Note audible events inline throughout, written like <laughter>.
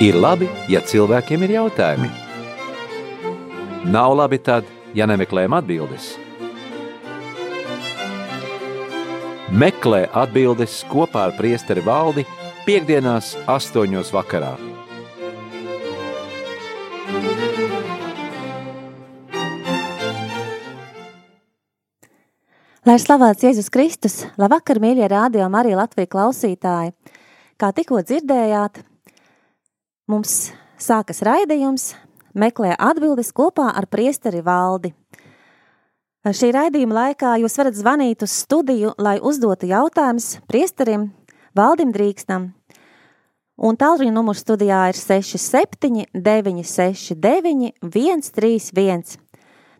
Ir labi, ja cilvēkiem ir jautājumi. Nav labi tad, ja nemeklējam atbildes. Meklē atbildes kopā ar priesteri valdi piekdienās astoņos vakarā. Lai slavēts Jēzus Kristus, labvakar, mīļie rādio Marija Latvija klausītāji. Kā tikko dzirdējāt, mums sākas raidījums, meklē atbildes kopā ar priesteri valdi. Šī raidījuma laikā jūs varat zvanīt uz studiju, lai uzdotu jautājumus priesterim Valdim Drīkstam. Un tālruņa numurs studijā ir 67 969 131.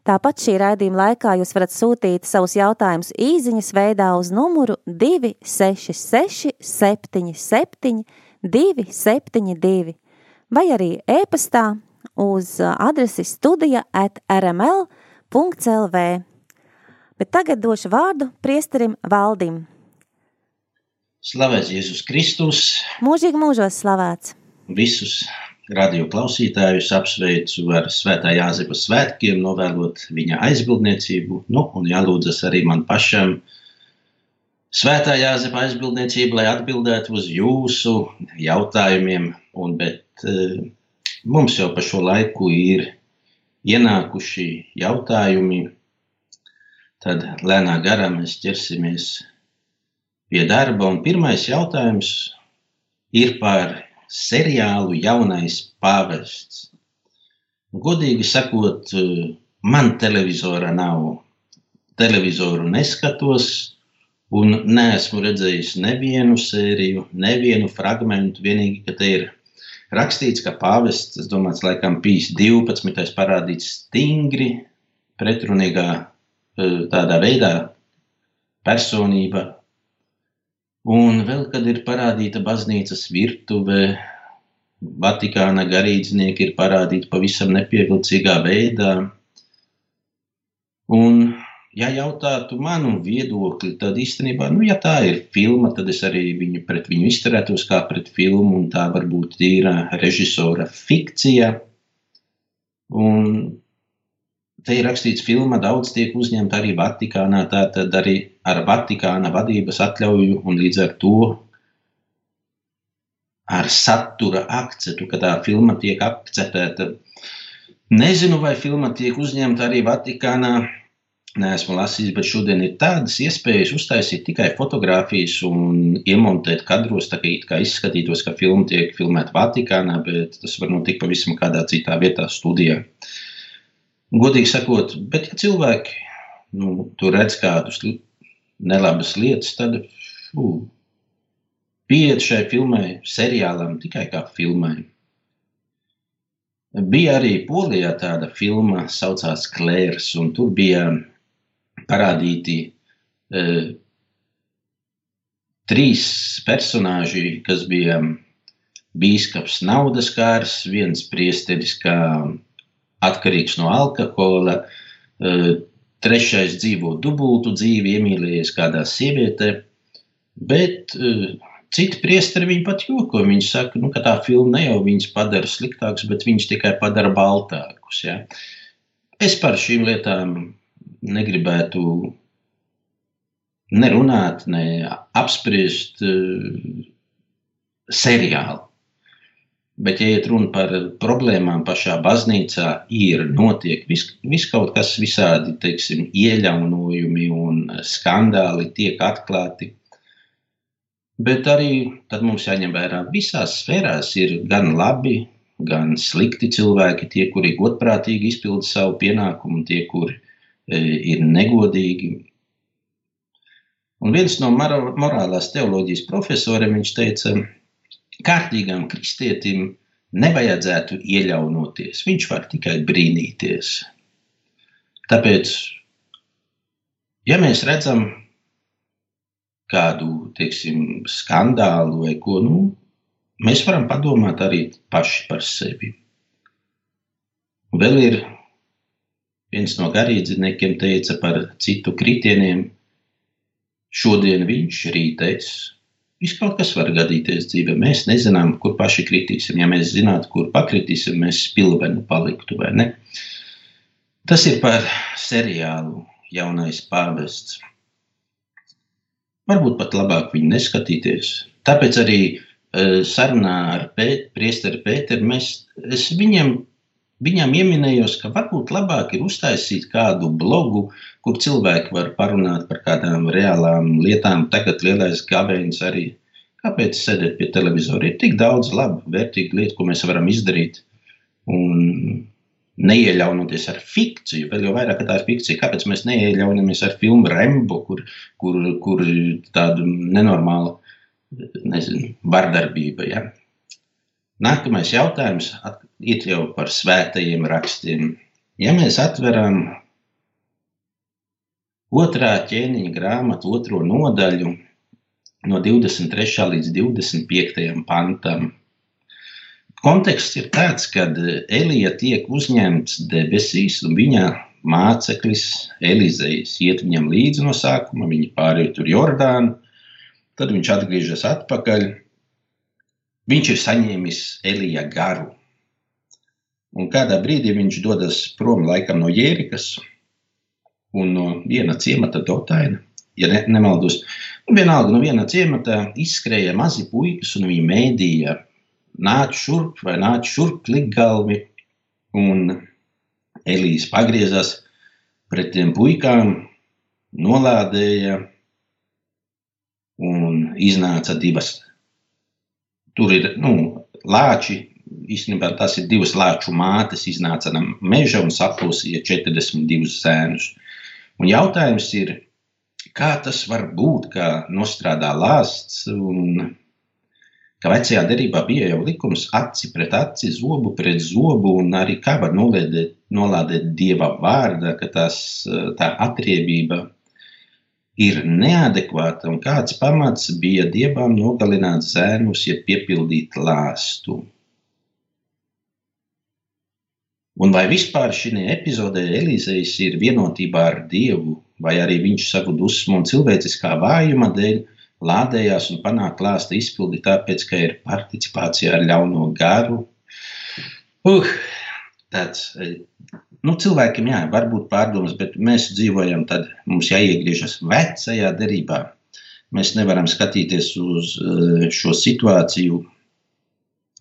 Tāpat šī raidījuma laikā jūs varat sūtīt savus jautājumus īsiņas veidā uz numuru 266, 77, 272, vai arī e-pastā uz adresi studija at rml.clv. Bet tagad došu vārdu priesterim Valdim. Slavēts Jēzus Kristus! Mūžīgi mūžos slavēts! Visus radio klausītājus apsveicu ar Svētā Jāzepa svētkiem, novēlot viņa aizbildniecību, nu, un jālūdzas arī man pašam Svētā Jāzepa aizbildniecību, lai atbildētu uz jūsu jautājumiem, un, bet uh, mums jau pa šo laiku ir ienākuši jautājumi, tad lēnā garā mēs ķersimies pie darba, un pirmais jautājums ir par seriālu Jaunais pāvests. Godīgi sakot, man televizora nav. Televizoru neskatos, un neesmu redzējis nevienu sēriju, nevienu fragmentu. Vienīgi, ka te ir rakstīts, ka pāvests, tas domāts, laikam pīs 12. parādīts stingri, pretrunīgā eh, tādā veidā personība Un vēl, kad ir parādīta baznīcas virtuve, Vatikāna garīdznieki ir parādīti pavisam nepievilcīgā veidā. Un, ja jautātu manu viedokli, tad īstenībā, nu, ja tā ir filma, tad es arī viņu pret viņu izturētos kā pret filmu, un tā varbūt ir režisora fikcija. Un te ir rakstīts, filma daudz tiek uzņemta arī Vatikānā, tātad arī ar Vatikāna vadības atļauju un līdz ar to ar satura akcentu, ka tā filma tiek akceptēta. Nezinu, vai filma tiek uzņemta arī Vatikānā. Neesmu lasījis, bet šodien ir tādas iespējas uztaisīt tikai fotogrāfijas un iemontēt kadros, tā kā, kā izskatītos, ka filma tiek filmēta Vatikānā, bet tas var notikt pavisam kādā citā vietā, studijā. Godīgi sakot, bet ja cilvēki nu, tur redz kādus nelabas lietas, tad fū, pieiet šai filmai, seriālam tikai kā filmai. Bija arī Polijā tāda filma, saucās Klērs, un tur bija parādīti e, trīs personāži, kas bija bīskaps naudas kārs, viens priesteris kā atkarīgs no alkohola. Eh, trešais dzīvo dubultu dzīvi, iemīlējies kādā sievietē. Bet uh, citi priesteri viņu pat joko. Viņi saka, nu, ka tā filma ne jau viņus padara sliktākus, bet viņus tikai padara baltākus. Ja? Es par šīm lietām negribētu nerunāt, ne apspriest uh, seriālu. Bet, ja runa par problēmām pašā baznīcā, ir notiek vis, vis kaut kas visādi, teiksim, iejaunojumi un skandāli tiek atklāti. Bet arī tad mums jāņem vērā, visās sfērās ir gan labi, gan slikti cilvēki, tie, kuri godprātīgi izpilda savu pienākumu, tie, kuri e, ir negodīgi. Un viens no morālās teoloģijas profesoriem teica, kārtīgam kristietim nevajadzētu iejaunoties. Viņš var tikai brīnīties. Tāpēc, ja mēs redzam kādu teiksim, skandālu vai ko, nu, mēs varam padomāt arī paši par sevi. Vēl ir viens no garīdzniekiem teica par citu kritieniem. Šodien viņš rītais, Viss kaut kas var gadīties dzīvē. Mēs nezinām, kur paši kritīsim. Ja mēs zinātu, kur pakritīsim, mēs spilveni paliktu vai ne. Tas ir par seriālu Jaunais pāvests. Varbūt pat labāk viņu neskatīties. Tāpēc arī uh, sarunā ar pēt, priesteri Pēteru mēs, es viņam, viņam ieminējos, ka varbūt labāk ir uztaisīt kādu blogu, kur cilvēki var parunāt par kādām reālām lietām. Tagad lielais gavēnis arī. Kāpēc sēdēt pie televizora? Ir tik daudz labu, vērtīgu lietu, ko mēs varam izdarīt. Un neieļaunoties ar fikciju, vēl jau vairāk tā ir fikcija. Kāpēc mēs neieļaujamies ar filmu Rembo, kur, kur, kur tāda nenormāla nezinu, vardarbība? Ja? Nākamais jautājums ir jau par svētajiem rakstiem. Ja mēs atveram otrā ķēniņa grāmatu, otro nodaļu, no 23. līdz 25. pantam, Konteksts ir tāds, ka Elija tiek uzņemts debesīs, un viņa māceklis Elizejs iet viņam līdzi no sākuma, viņi pārēja tur Jordānu, tad viņš atgriežas atpakaļ. Viņš ir saņēmis Elija garu. Un kādā brīdī viņš dodas prom laikam no Jērikas un no viena ciemata Dotaina, ja ne, nemaldos. Un vienalga no viena ciemata izskrēja mazi puikas un viņi mēdīja nāc šurp vai nāc šurp likgalvi. Un Elīze pagriezās pret tiem puikām, nolādēja un iznāca divas. Tur ir nu, lāči, īstenībā tas ir divas lāču mātes, iznāca no meža un saplosīja 42 zēnus. Un jautājums ir, kā tas var būt, kā nostrādā lāsts un ka vecajā derībā bija jau likums aci pret aci, zobu pret zobu, un arī kā var nolēdēt, nolādēt dieva vārda, ka tās, tā atriebība ir neadekvāta, un kāds pamats bija dievām nogalināt zēnus, ja piepildīt lāstu. Un vai vispār šī epizodē Elīzejs ir vienotībā ar Dievu, vai arī viņš savu dusmu un cilvēciskā vājuma dēļ lādējās un panāk klāsta izpildi tāpēc, ka ir participācija ar ļauno garu. Uh, tāds, nu, cilvēkiem, jā, varbūt pārdomas, bet mēs dzīvojam, tad mums jāiegriežas vecajā derībā. Mēs nevaram skatīties uz eh, šo situāciju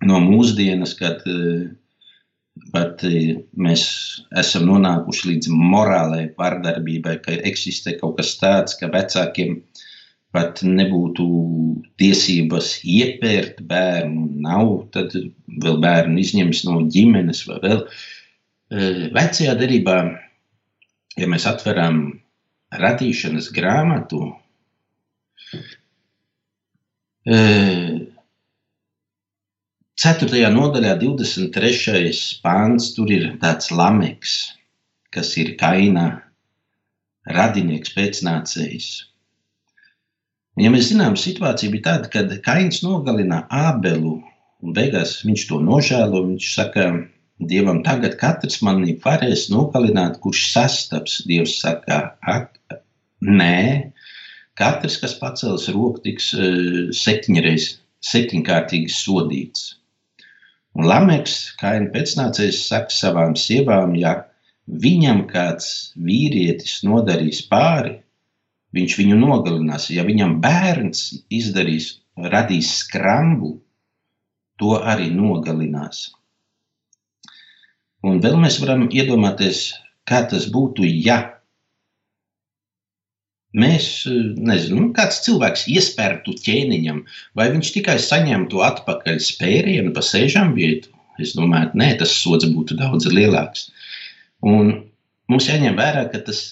no mūsdienas, kad bet eh, mēs esam nonākuši līdz morālai vardarbībai, ka eksistē kaut kas tāds, ka vecākiem pat nebūtu tiesības iepērt bērnu, nav, tad vēl bērnu izņems no ģimenes vai vēl. Eh, vecajā derībā, ja mēs atveram radīšanas grāmatu, eh, Ceturtajā nodaļā, 23. pāns, tur ir tāds lameks, kas ir kaina radinieks, pēcnācējs. Ja mēs zinām, situācija bija tāda, kad Kains nogalina Ābelu, un beigās viņš to nožēlo. Viņš saka, Dievam, tagad katrs mani varēs nogalināt, kurš sastaps. Dievs saka, ak, nē, katrs, kas pacels roku, tiks uh, septiņreiz, septiņkārtīgi sodīts. Un Lameks, Kaina pēcnācējs, saka savām sievām, ja viņam kāds vīrietis nodarīs pāri, viņš viņu nogalinās. Ja viņam bērns izdarīs, radīs skrambu, to arī nogalinās. Un vēl mēs varam iedomāties, kā tas būtu, ja mēs, nezinu, nu, kāds cilvēks iespērtu ķēniņam, vai viņš tikai saņemtu atpakaļ spērienu pa sēžam vietu. Es domāju, nē, tas sots būtu daudz lielāks. Un mums jāņem vērā, ka tas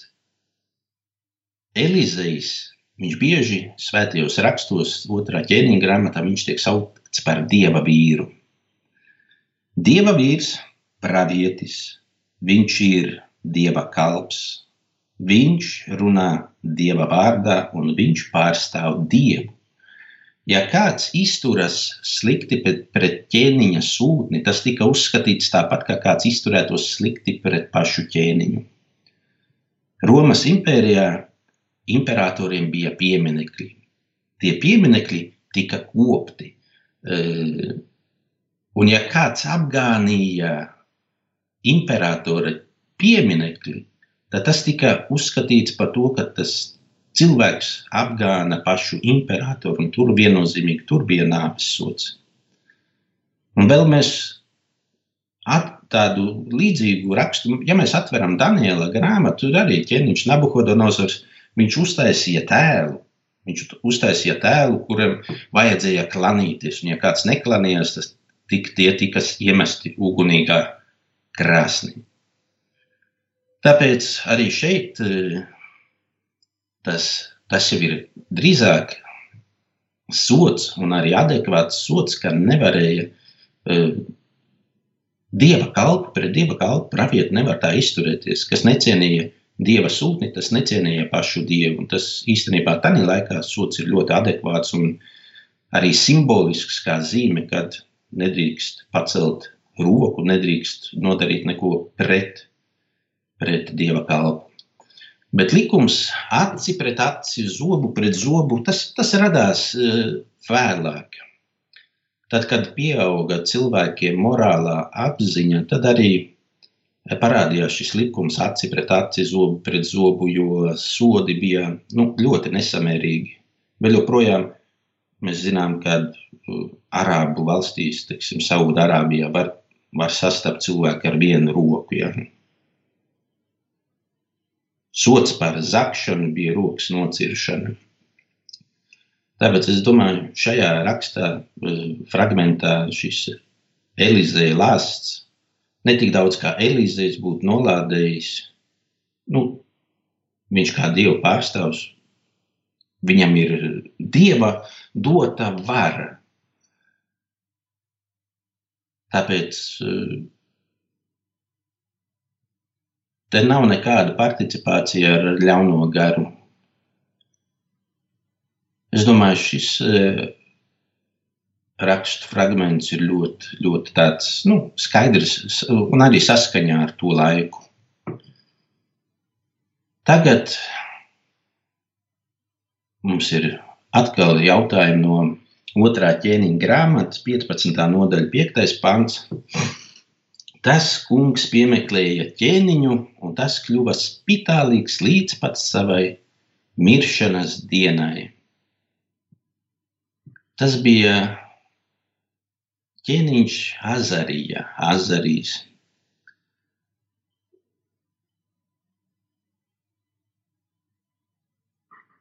Elizejs, viņš bieži svētajos rakstos, otrā ķēniņa grāmatā, viņš tiek saukts par dieva vīru. Dieva vīrs, pravietis, viņš ir dieva kalps, viņš runā dieva vārdā un viņš pārstāv dievu. Ja kāds izturas slikti pret, pret ķēniņa sūtni, tas tika uzskatīts tāpat, kā kāds izturētos slikti pret pašu ķēniņu. Romas impērijā imperatoriem bija pieminekļi. Tie pieminekļi tika kopti. Uh, un ja kāds apgānīja imperatora pieminekli, tad tas tika uzskatīts par to, ka tas cilvēks apgāna pašu imperatoru, un tur viennozīmīgi tur bija nāves sots. Un vēl mēs tādu līdzīgu rakstu, ja mēs atveram Daniela grāmatu, tur arī ķēniņš Nabuhodonozors, viņš uztaisīja tēlu. Viņš uztaisīja tēlu, kuram vajadzēja klanīties, un ja kāds neklanījās, tas tik, tie tika iemesti ugunīgā krāsnī. Tāpēc arī šeit eh, tas, tas jau ir drīzāk sots un arī adekvāts sots, ka nevarēja uh, dieva kalpu pret dieva kalpu pravieti nevar tā izturēties, kas necienīja dieva sūtni, tas necienīja pašu dievu. Un tas īstenībā tādā laikā sots ir ļoti adekvāts un arī simbolisks kā zīme, kad nedrīkst pacelt roku, nedrīkst nodarīt neko pret, pret dieva kalpu. Bet likums aci pret aci, zobu pret zobu, tas, tas radās uh, vēlāk. Tad, kad pieauga cilvēkiem morālā apziņa, tad arī parādījās šis likums aci pret aci, zobu pret zobu, jo sodi bija nu, ļoti nesamērīgi. Vēl joprojām mēs zinām, ka uh, Arābu valstīs, teiksim, Saudārābijā, var, var sastapt cilvēku ar vienu roku. Ja. Sots par zakšanu bija rokas nociršana. Tāpēc es domāju, šajā rakstā, uh, fragmentā šis Elizeja lāsts ne tik daudz kā Elīzejs būtu nolādējis. Nu, viņš kā dieva pārstāvs, viņam ir dieva dota vara. Tāpēc eh, te nav nekāda participācija ar ļauno garu. Es domāju, šis eh, rakstu fragments ir ļoti, ļoti tāds, nu, skaidrs un arī saskaņā ar to laiku. Tagad mums ir atkal jautājumi no otrā ķēniņa grāmatas, 15. nodaļa, 5. pants. Tas kungs piemeklēja ķēniņu, un tas kļuva spitālīgs līdz pat savai miršanas dienai. Tas bija ķēniņš Azarija, Azarijas.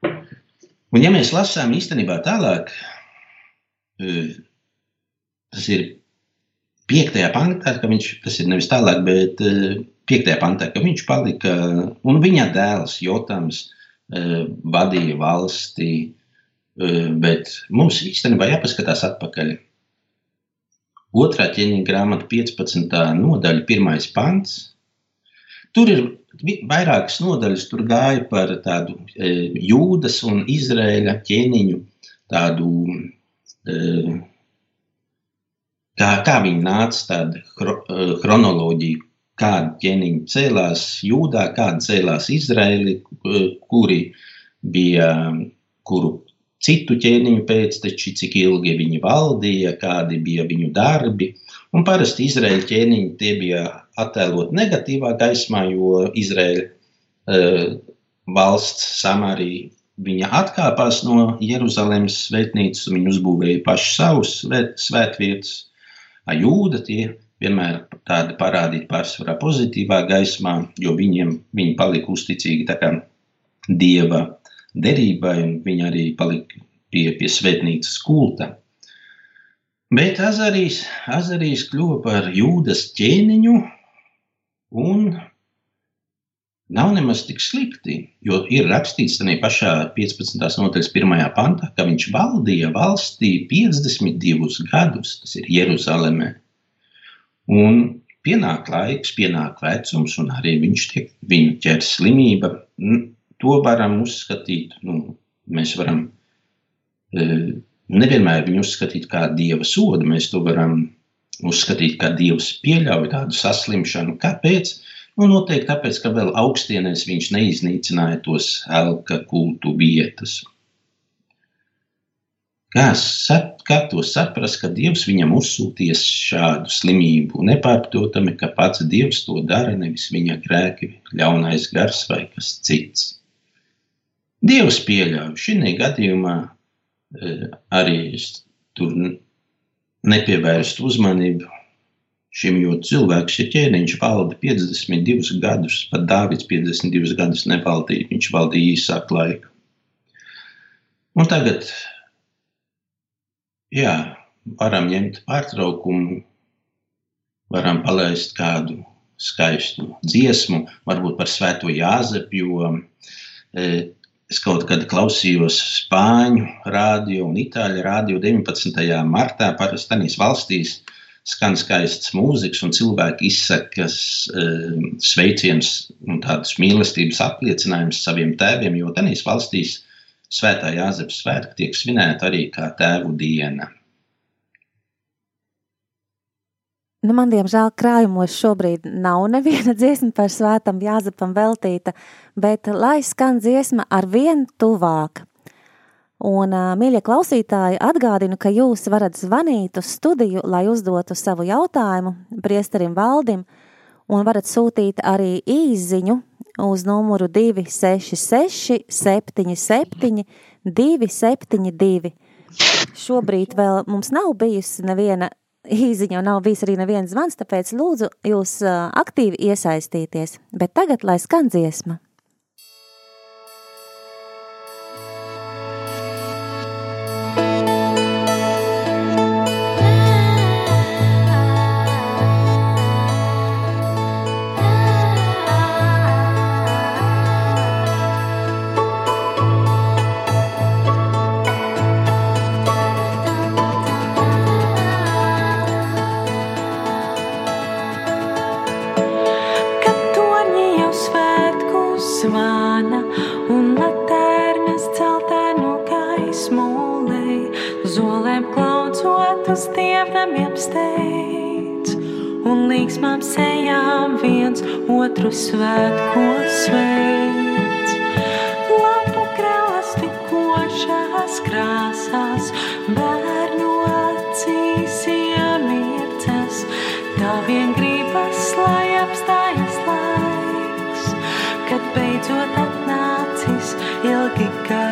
Un, ja mēs lasām īstenībā tālāk, e, tas ir piektajā pantā, ka viņš, tas ir nevis tālāk, bet e, piektajā pantā, ka viņš palika, un viņa dēls Jotams e, vadīja valsti, bet mums īstenībā jāpaskatās atpakaļ Otrā ķēniņa grāmata, 15. nodaļa, 1. pants. Tur ir vairākas nodaļas, tur gāja par tādu jūdas un izrēļa ķēniņu, tādu, kā, kā viņi nāca, tāda hro, e, kāda ķēniņa cēlās jūdā, kāda cēlās Izraēli, e, kuri bija, kuru citu ķēniņu pēcteči, cik ilgi viņi valdīja, kādi bija viņu darbi. Un parasti Izraēļa ķēniņi tie bija attēlot negatīvā gaismā, jo Izraēļa uh, valsts Samarija viņa atkāpās no Jeruzalemes svētnīcas, un viņi uzbūvēja paši savus svētvietas. Jūda tie vienmēr tādi parādīti pārsvarā pozitīvā gaismā, jo viņiem viņi palika uzticīgi tā kā dieva derībai, un viņi arī palika pie, pie svētnīcas kulta. Bet Azarijas, Azarijas kļuva par jūdas ķēniņu, un nav nemaz tik slikti, jo ir rakstīts tajā pašā 15. nodaļas pirmajā pantā, ka viņš valdīja valstī 52 gadus, tas ir Jeruzalemē. Un pienāk laiks, pienāk vecums, un arī viņš tiek, viņu ķer slimība to varam uzskatīt, nu, mēs varam e, nevienmēr viņu uzskatīt kā dieva sodu, mēs to varam uzskatīt, ka dievs pieļauj tādu saslimšanu. Kāpēc? Nu, noteikti tāpēc, ka vēl augstienēs viņš neiznīcināja tos elka kultu vietas. Kā, sap, kā to saprast, ka Dievs viņam uzsūties šādu slimību, nepārprotami, ka pats Dievs to dara, nevis viņa grēki, ļaunais gars vai kas cits. Dievs pieļauj šī gadījumā e, arī tur nepievērst uzmanību šim, jo cilvēks, ja ķēniņš valda 52 gadus, pat Dāvids 52 gadus nevaldīja, viņš valdīja īsāku laiku. Un tagad jā, varam ņemt pārtraukumu, varam palaist kādu skaistu dziesmu, varbūt par Svēto Jāzepu, jo e, es kaut kad klausījos Spāņu rādio un Itāļu rādio 19. martā. Parasti tādās valstīs skan skaists mūzikas, un cilvēki izsaka e, sveicienus un tādus mīlestības apliecinājumus saviem tēviem, jo tādās valstīs Svētā Jāzepa svētki tiek svinēta arī kā tēvu diena. Nu, man, diemžēl, krājumos šobrīd nav neviena <laughs> dziesma par svētam Jāzepam veltīta, bet lai skan dziesma ar vien tuvāk. Un, mīļie klausītāji, atgādinu, ka jūs varat zvanīt uz studiju, lai uzdotu savu jautājumu priesterim Valdim, un varat sūtīt arī īziņu uz numuru 266, 77, 272. Šobrīd vēl mums nav bijusi neviena īziņa, nav bijis arī neviens zvans, tāpēc lūdzu jūs aktīvi iesaistīties. Bet tagad lai skan dziesma. Tā vien gribas, lai apstājas laiks, kad beidzot atnācis ilgi gaidītais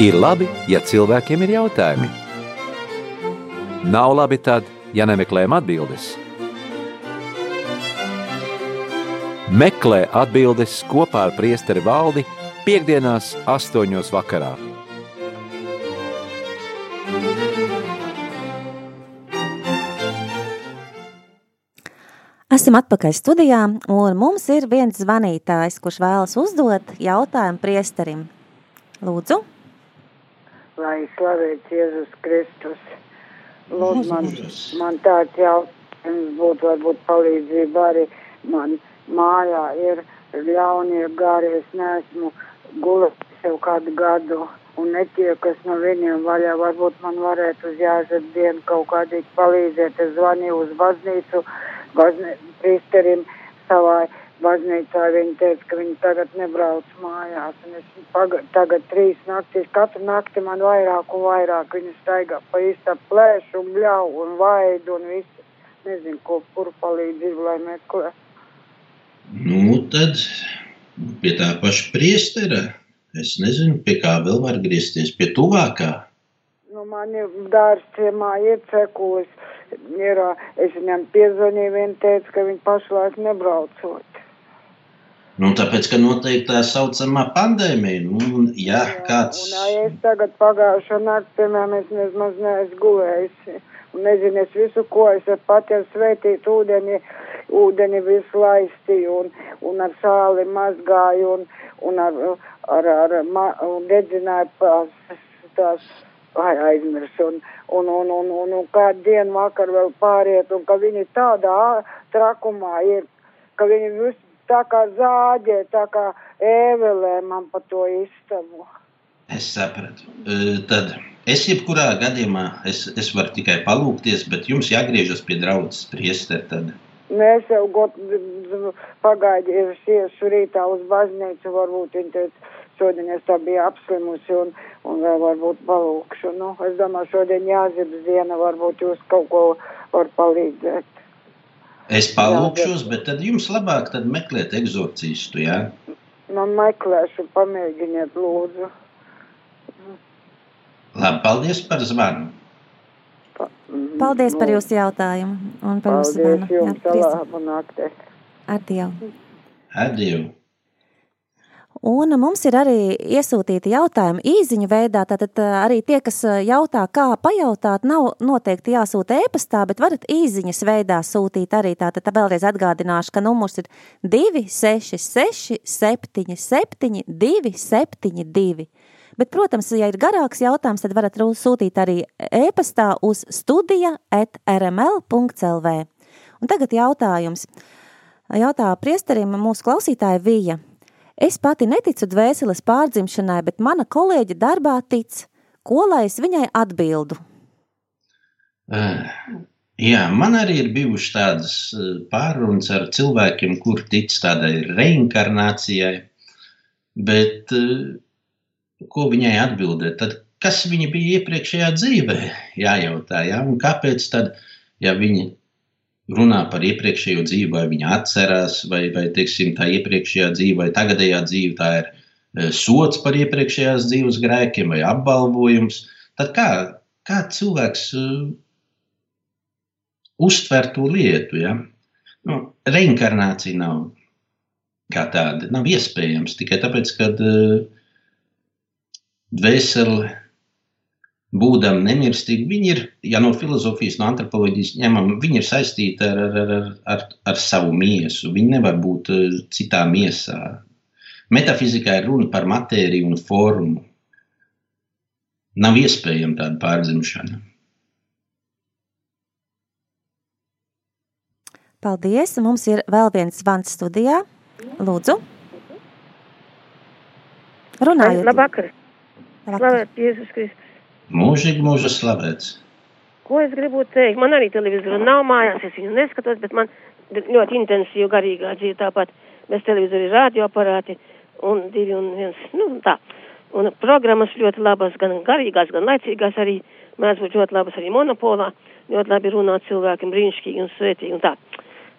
Ir labi, ja cilvēkiem ir jautājumi. Nav labi tad, ja nemeklējam atbildes. Meklē atbildes kopā ar priesteri valdi piekdienās astoņos vakarā. Esam atpakaļ studijā, un mums ir viens zvanītājs, kurš vēlas uzdot jautājumu priesterim. Lūdzu. Lai slavēts Jēzus Kristus. Lūdzu, man, man tāds jautājums būtu varbūt palīdzība arī man mājā ir ļaunie gari, es neesmu gulējis jau kādu gadu un netiekas no viņiem vaļā. Varbūt man varētu uz jāžat dienu kaut kādīgi palīdzēt. Es zvanīju uz baznīcu, priesterim savā baznīcā. Viņi teica, ka viņi tagad nebrauc mājās. Un es paga, tagad trīs naktīs, katru nakti man vairāk un vairāk viņi staigā pa īsta plēšu un bļauju un vaidu un visu. Nezinu, ko, kur palīdzību, lai meklē. Nu, tad pie tā paša priestera. Es nezinu, pie kā vēl var griezties, pie tuvākā. Nu, man ir dārsts ciemā iecekulis ir, es viņam piezvanīju, viņa teica, ka viņa pašlaik nebraucot. Nu, tāpēc, ka noteikti tā saucamā pandēmija, nu, ja Jā, kāds... Un, ja es tagad pagājušo nakti, piemēram, es nezmaz neesmu gulējis, un nezinu, es visu, ko es pati ar svētītu ūdeni, ūdeni visu laistīju, un, un ar sāli mazgāju, un, un ar, ar, ar, ar un dedzināju tās, tās ai, aizmirsu, un, un, un, un, un, un kādu dienu vakar vēl pāriet, un ka viņi tādā trakumā ir, ka viņi visu tā kā zāģē, tā kā ēvelē man pa to istabu. Es sapratu. Tad es jebkurā gadījumā, es, es varu tikai palūkties, bet jums jāgriežas pie draudzes priester tad. Mēs jau got, pagaidi ir iešu rītā uz baznīcu, varbūt viņi teica, šodien es tā biju apslimusi un, un vēl varbūt palūkšu. Nu, es domāju, šodien jāzibs diena, varbūt jūs kaut ko var palīdzēt. Es palūkšos, bet tad jums labāk tad meklēt egzorcistu, jā? Nu, meklēšu, pamēģiniet, lūdzu. Labi, paldies par zvanu. Paldies par jūsu jautājumu un par jūsu zvanu. Paldies jums, labu nakti. Ar Dievu. Ar Dievu. Un mums ir arī iesūtīti jautājumi īsiņu veidā. Tātad arī tie, kas jautā, kā pajautāt, nav noteikti jāsūta e-pastā, bet varat īsiņas veidā sūtīt arī. Tātad tā vēlreiz atgādināšu, ka numurs ir 266 77 272. Bet, protams, ja ir garāks jautājums, tad varat sūtīt arī e-pastā uz studija at rml.lv. Un tagad jautājums. Jautā priesterim mūsu klausītāja Vija. Es pati neticu dvēseles pārdzimšanai, bet mana kolēģe darbā tic. Ko lai es viņai atbildu? Uh, jā, man arī ir bijušas tādas eh, pārunas ar cilvēkiem, kur tic tādai reinkarnācijai, bet uh, ko viņai atbildēt? Tad, kas viņa bija iepriekšējā dzīvē? Jājautā, jā, un kāpēc tad, ja viņa runā par iepriekšējo dzīvi, vai viņa atcerās, vai, vai teiksim, tā iepriekšējā dzīve, vai tagadējā dzīve, tā ir e, sots par iepriekšējās dzīves grēkiem, vai apbalvojums. Tad kā, kā cilvēks uh, uztver to lietu? Ja? Nu, reinkarnācija nav kā tāda, nav iespējams tikai tāpēc, ka uh, dvēsele būdami nemirstīgi, viņi ir, ja no filozofijas, no antropoloģijas ņemam, viņi ir saistīti ar, ar, ar, ar, ar savu miesu. Viņi nevar būt eh, citā miesā. Metafizikā ir runa par matēriju un formu. Nav iespējama tāda pārdzimšana. Paldies! Mums ir vēl viens zvans studijā. Lūdzu! Runājiet! Labvakar! Labvakar. Slavēt Jēzus Kristus! Mūžīgi mūža slavēts. Ko es gribu teikt? Man arī televizoru nav mājās, es viņu neskatos, bet man ļoti intensīva garīgā dzīve tāpat. Bez televizora ir radioaparāti un divi un viens, nu tā. Un programmas ļoti labas, gan garīgās, gan laicīgās arī. Mēdz būt ļoti labas arī monopolā. Ļoti labi runāt cilvēkiem brīnišķīgi un svētīgi un tā.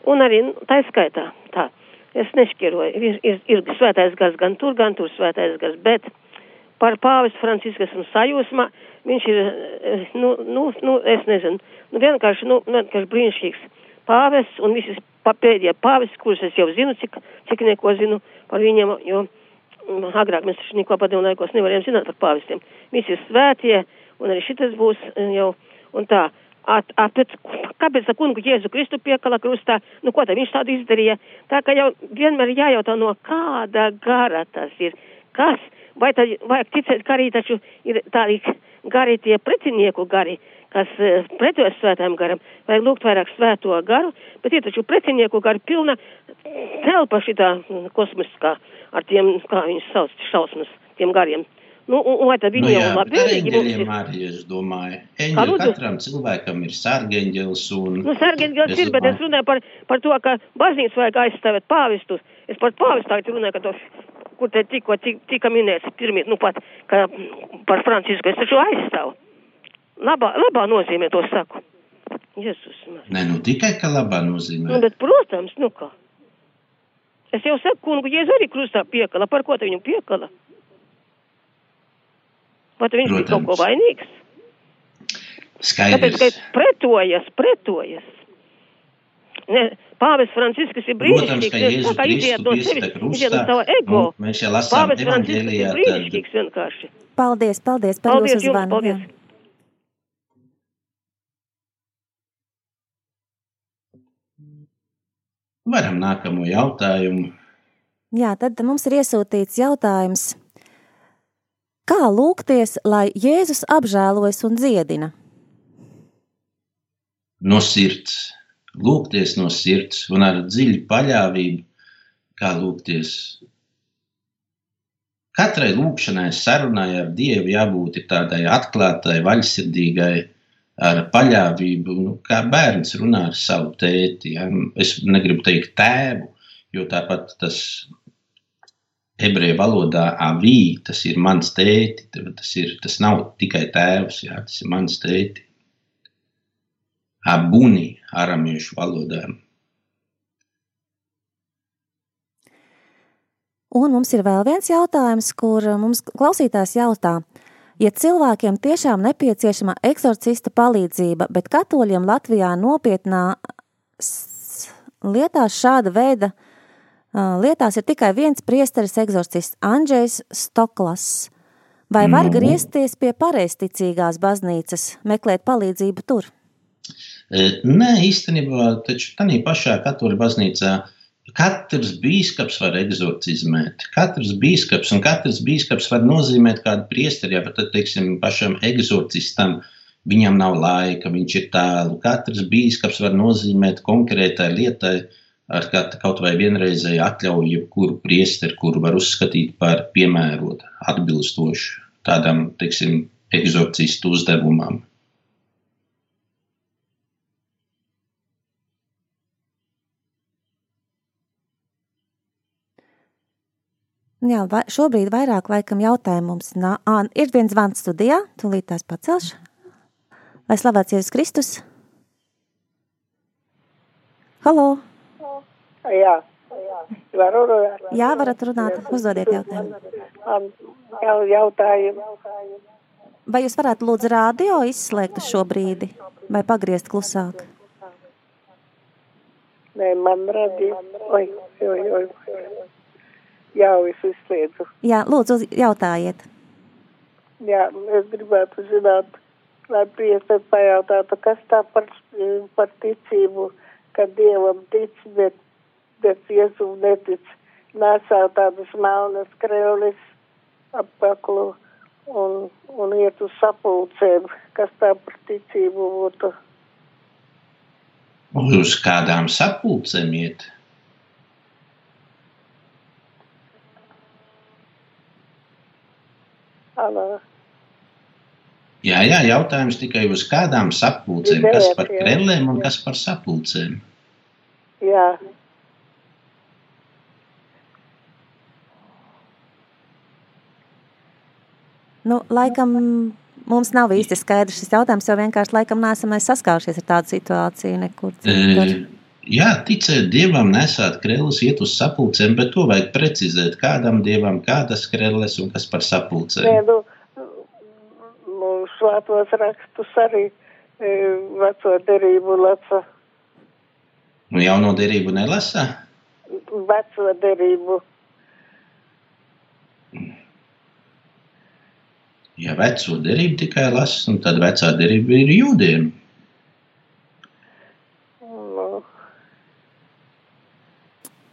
Un arī nu, tā skaitā tā. Es nešķiroju. Ir, ir, ir svētais gars gan tur, gan tur svētais gars, bet par pāvis Francisku esmu sajūsmā. Viņš ir, eh, nu, nu, nu es nezinu, nu vienkārši, nu, vienkārši brīnišķīgs pāvis un visas pēdējie pāvis, kurus es jau zinu, cik, cik neko zinu par viņiem, jo mm, agrāk mēs taču neko padomu laikos nevarējām zināt par pāvistiem. Visi ir svētie, un arī šitas būs eh, jau, un tā. At, at, pēc, kāpēc tā kungu Jēzu Kristu piekala krustā, nu ko tā viņš tādu izdarīja? Tā ka jau vienmēr jājautā, no kāda gara tas ir, kas, vai tad vajag ticēt, ka arī taču ir tādi gari tie pretinieku gari, kas eh, pretojas svētām garam, vajag lūgt vairāk svēto garu, bet ir taču pretinieku gari pilna telpa šitā mm, kosmiskā ar tiem, kā viņus sauc, šausmas, tiem gariem. Nu, un, vai tad viņi Nu jau jā, labi vienīgi mums eņģeļiem ir? arī, es domāju. Eņģeļi katram cilvēkam ir sargeņģelis un... Nu, sargeņģels ir, bet es runāju par, par to, ka baznīcu vajag aizstāvēt pāvistus. Es par pāvistu tagad runāju, ka to, kur te tikko tik, tika minēts pirmie, nu pat, ka par Francisku es taču aizstāvu. Labā, labā nozīmē to saku. Jēzus. Ne, nu tikai, ka labā nozīmē. Nu, bet, protams, nu kā. Es jau saku, kungu, Jēzus arī krustā piekala. Par ko te viņu piekala? Te viņš bija kaut ko Protams. vainīgs? Tāpēc, ka Skaidrs. pretojas, pretojas. Ne, Pāvis Franciskus ir Protams, brīnišķīgs. ka viņš Jēzus tā kā iziet no sevis, iziet no sava ego. un mēs jau lasām Pāvis Franciskus ir brīnišķīgs vienkārši. Paldies, paldies par Paldies jūsu jums, zvanu. paldies. Jā. Varam nākamo jautājumu. Jā, tad mums ir iesūtīts jautājums, kā lūgties, lai Jēzus apžēlojas un dziedina? no sirds, lūgties no sirds un ar dziļu paļāvību, kā lūgties. Katrai lūkšanai, sarunai ar Dievu jābūt tādai atklātai, vaļsirdīgai, ar paļāvību, nu, kā bērns runā ar savu tēti. Ja? Es negribu teikt tēvu, jo tāpat tas ebreju valodā avī, tas ir mans tēti, tas, ir, tas nav tikai tēvs, jā, tas ir mans tēti. Abuni aramiešu valodā. Un mums ir vēl viens jautājums, kur mums klausītājs jautā, ja cilvēkiem tiešām nepieciešama eksorcista palīdzība, bet katoļiem Latvijā nopietnā lietās šāda veida ā, lietās ir tikai viens priesteris eksorcists Andrzejs Stoklas. Vai var Nu. griezties pie pareizticīgās baznīcas, meklēt palīdzību tur? E, Nē, īstenībā, taču tādā pašā katoļu baznīcā katrs bīskaps var eksorcizmēt. Katrs bīskaps un katrs bīskaps var nozīmēt kādu priesteri, ja pat, teiksim, pašam eksorcistam viņam nav laika, viņš ir tālu. Katrs bīskaps var nozīmēt konkrētai lietai ar kaut vai vienreizēju atļauju jebkuru priesteri, kuru var uzskatīt par piemērotu, atbilstošu tādam, teiksim, eksorcistu uzdevumam. Jā, vai, šobrīd vairāk laikam jautājumu mums nā, ā, ir viens zvans studijā, tūlīt tās pacelšu. Vai slavēts Jēzus Kristus? Halo! Jā, varu runāt. Jā, varat runāt, uzdodiet jautājumu. Um, jau jautājumu. Vai jūs varētu lūdzu rādio izslēgt uz šo brīdi vai pagriezt klusāk? Nē, man radīja. Oi, oi, oi. Jā, es izslēdzu. Jā, lūdzu, jautājiet. Jā, es gribētu zināt, lai priesteri pajautātu, kas tā par, par ticību, ka Dievam tic, bet, bet Jēzum netic. Nesā tādas melnas krēlis apaklu un, un iet uz sapulcēm. Kas tā par ticību būtu? Uz kādām sapulcēm iet? Alā. Jā, jā, jautājums tikai uz kādām sapulcēm, kas par krellēm un kas par sapulcēm. Jā, Nu, laikam mums nav īsti skaidrs šis jautājums, jo vienkārši laikam neesam saskārušies ar tādu situāciju nekur citur. E, Jā, ticēt dievam, nesāt krēslus, iet uz sapulcēm, bet to vajag precizēt. Kādam dievam, kādas krēslas un kas par sapulcēm. Nē, nu, nu, svētos rakstus arī e, veco derību lasa. Nu, jauno derību nelasa? Veco derību. Ja veco derību tikai lasa, tad vecā derība ir jūdiem.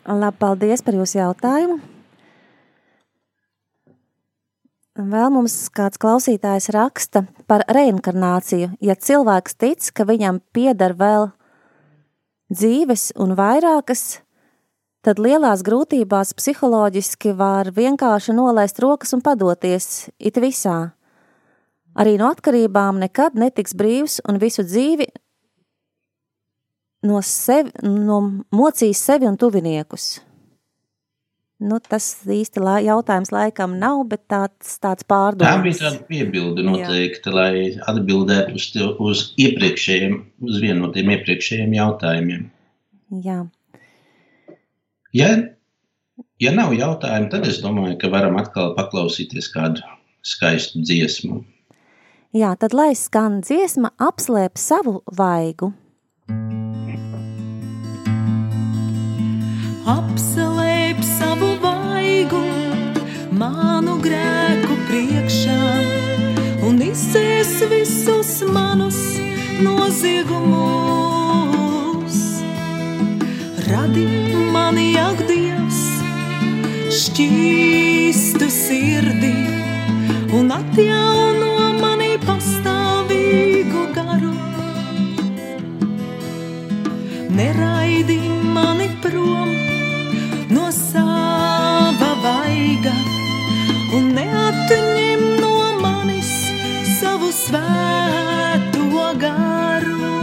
Labi, paldies par jūsu jautājumu. Vēl mums kāds klausītājs raksta par reinkarnāciju. Ja cilvēks tic, ka viņam pieder vēl dzīves un vairākas, tad lielās grūtībās psiholoģiski var vienkārši nolaist rokas un padoties it visā. Arī no atkarībām nekad netiks brīvs un visu dzīvi no, sevi, no mocīs sevi un tuviniekus? Nu, tas īsti lai, jautājums laikam nav, bet tāds, tāds pārdoms. Tā bija tāda piebilde noteikti, Jā. lai atbildētu uz, uz iepriekšējiem, uz vienu no tiem iepriekšējiem jautājumiem. Jā. Ja, ja nav jautājumu, tad es domāju, ka varam atkal paklausīties kādu skaistu dziesmu. Jā, tad lai skan dziesma apslēp savu vaigu. Apslēp savu vaigu manu grēku priekšā un izsēs visus manus noziegumus. Radi mani, ak, Dievs, šķīstu sirdi un atjauno mani pastāvīgu garu. Neraidi un neatņem no manis savu svēto garu.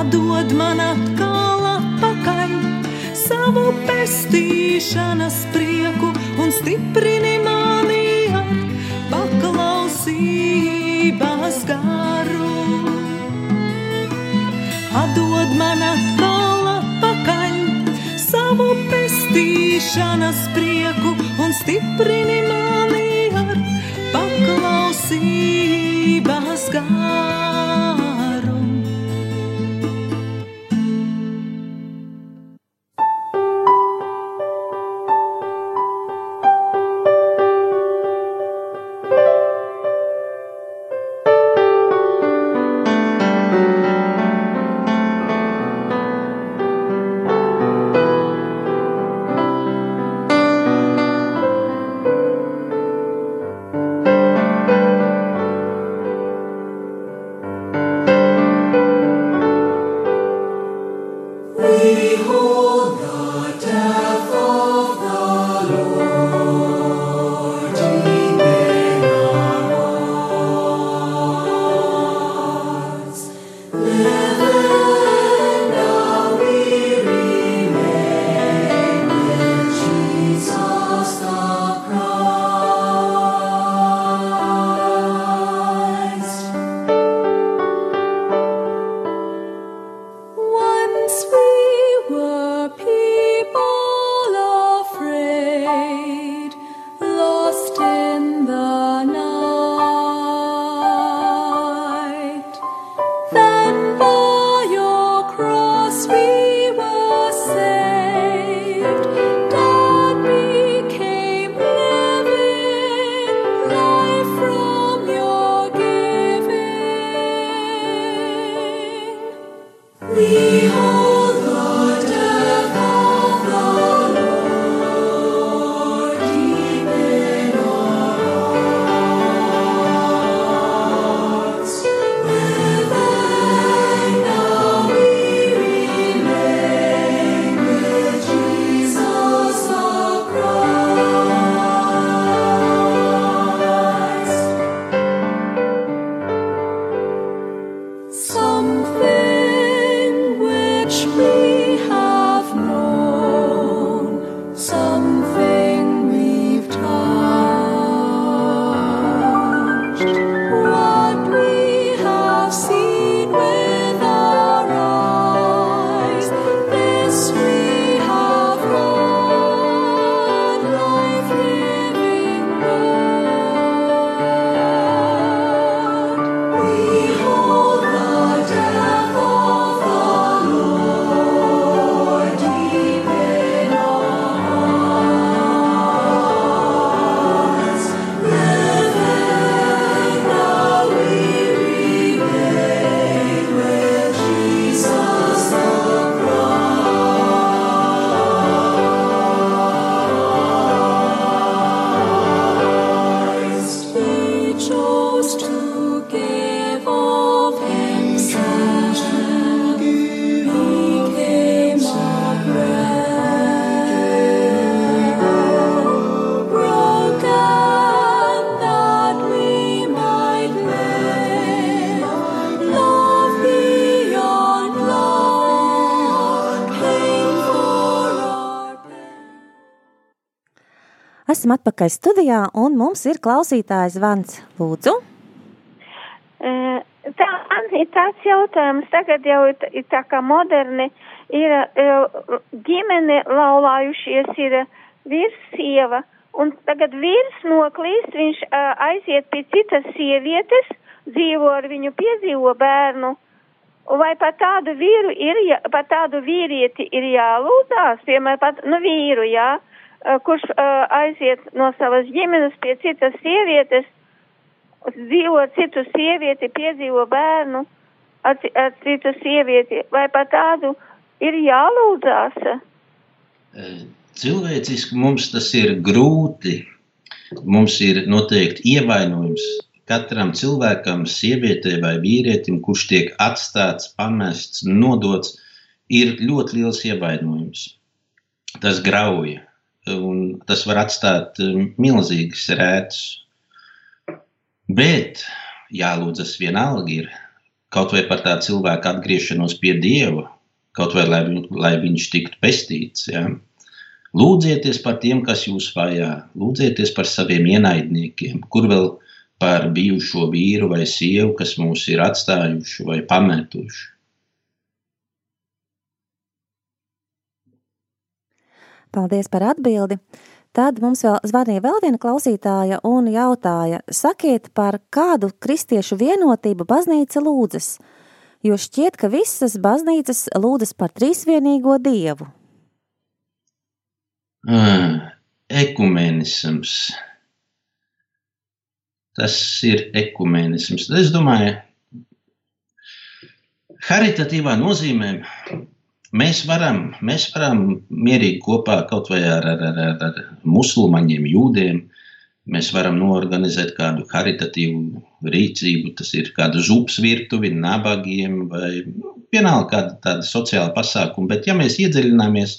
Atdod man atkal atpakaļ savu pestīšanas prieku un stiprini mani ar paklausības garu. Atdod man atkal savu pestīšanas prieku un stiprini mani ar paklausības garu. Esam atpakaļ studijā, un mums ir klausītājs Vans. Lūdzu, Tā ir tāds jautājums, tagad jau ir, tā kā moderni, ir ģimene laulājušies, ir vīrs sieva, un tagad vīrs noklīst, viņš aiziet pie citas sievietes, dzīvo ar viņu, piedzīvo bērnu. Vai par tādu vīru ir, par tādu vīrieti ir jālūdzās, piemēram, pat, nu, vīru, jā, eh, kurš aiziet no savas ģimenes pie citas sievietes, dzīvo ar citu sievieti, piedzīvo bērnu ar, ar citu sievieti, vai par tādu ir jālūdzās? Cilvēciski mums tas ir grūti. Mums ir noteikti ievainojums katram cilvēkam, sievietei vai vīrietim, kurš tiek atstāts, pamests, nodots, ir ļoti liels ievainojums. Tas grauja, un tas var atstāt um, milzīgas rētas. Bet jālūdzas vienalga ir kaut vai par tā cilvēka atgriešanos pie Dieva, kaut vai lai, lai viņš tiktu pestīts. Ja? Lūdzieties par tiem, kas jūs vajā, lūdzieties par saviem ienaidniekiem, kur vēl par bijušo vīru vai sievu, kas mūs ir atstājuši vai pametuši. Paldies par atbildi. Tad mums vēl zvanīja vēl viena klausītāja un jautāja, sakiet, par kādu kristiešu vienotību baznīca lūdzas, jo šķiet, ka visas baznīcas lūdzas par trīsvienīgo dievu. Ah, Ekumenisms. Tas ir ekumenisms. Es domāju, haritatīvā nozīmē mēs varam, mēs varam mierīgi kopā kaut vai ar, ar, ar, ar, ar musulmaņiem, jūdiem. Mēs varam norganizēt kādu haritatīvu rīcību, tas ir kāda zupas virtuve, nabagiem vai nu, vienalga kāda tāda sociāla pasākuma. Bet, ja mēs iedziļināmies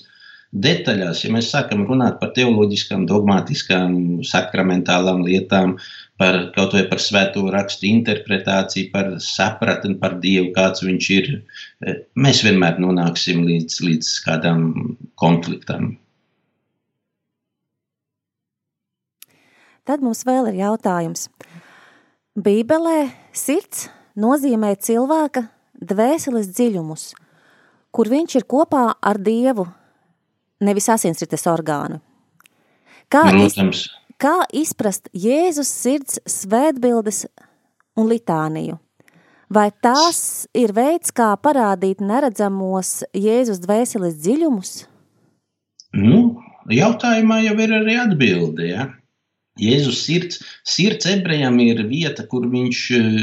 detaļās, ja mēs sākam runāt par teoloģiskām, dogmatiskām, sakramentālām lietām, par kaut vai par svēto rakstu interpretāciju, par sapratni par Dievu, kāds viņš ir, eh, mēs vienmēr nonāksim līdz, līdz kādam konfliktam. Tad mums vēl ir jautājums. Bībelē sirds nozīmē cilvēka dvēseles dziļumus, kur viņš ir kopā ar Dievu, nevis asinsrites orgānu. Kā, iz, Protams, kā izprast Jēzus sirds svētbildes un litāniju? Vai tās ir veids, kā parādīt neredzamos Jēzus dvēseles dziļumus? nu, jautājumā jau ir arī atbilde. Ja? Jēzus sirds, sirds ebrejam ir vieta, kur viņš eh,